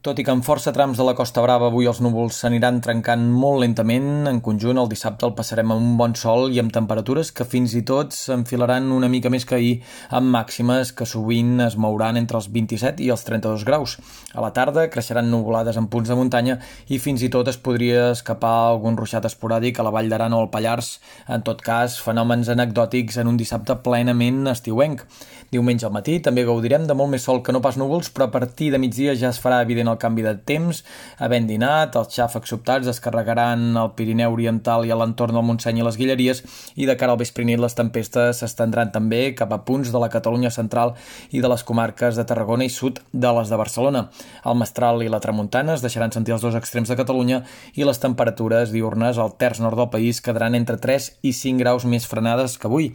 Tot i que en força trams de la Costa Brava avui els núvols s'aniran trencant molt lentament, en conjunt el dissabte el passarem amb un bon sol i amb temperatures que fins i tot s'enfilaran una mica més que ahir, amb màximes que sovint es mouran entre els 27 i els 32 graus. A la tarda creixeran nuvolades en punts de muntanya i fins i tot es podria escapar algun ruixat esporàdic a la Vall d'Aran o al Pallars. En tot cas, fenòmens anecdòtics en un dissabte plenament estiuenc. Diumenge al matí també gaudirem de molt més sol que no pas núvols, però a partir de migdia ja es farà evident el canvi de temps. Havent dinat, els xàfecs sobtats es carregaran al Pirineu Oriental i a l'entorn del Montseny i les Guilleries i de cara al vespre nit les tempestes s'estendran també cap a punts de la Catalunya central i de les comarques de Tarragona i sud de les de Barcelona. El Mestral i la Tramuntana es deixaran sentir els dos extrems de Catalunya i les temperatures diurnes al terç nord del país quedaran entre 3 i 5 graus més frenades que avui.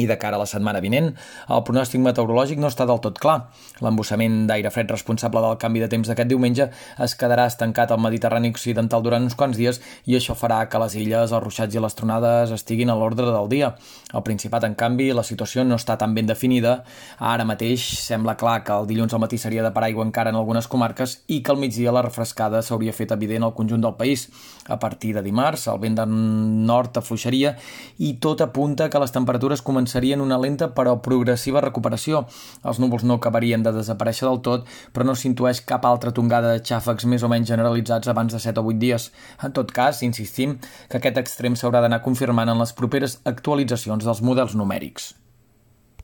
I de cara a la setmana vinent, el pronòstic meteorològic no està del tot clar. L'embussament d'aire fred responsable del canvi de temps d'aquest diumenge es quedarà estancat al Mediterrani Occidental durant uns quants dies i això farà que les illes, els ruixats i les tronades estiguin a l'ordre del dia. Al Principat, en canvi, la situació no està tan ben definida. Ara mateix sembla clar que el dilluns al matí seria de paraigua encara en algunes comarques i que al migdia la refrescada s'hauria fet evident al conjunt del país. A partir de dimarts, el vent de nord afluixaria i tot apunta que les temperatures començaran començarien una lenta però progressiva recuperació. Els núvols no acabarien de desaparèixer del tot, però no s'intueix cap altra tongada de xàfecs més o menys generalitzats abans de 7 o 8 dies. En tot cas, insistim que aquest extrem s'haurà d'anar confirmant en les properes actualitzacions dels models numèrics.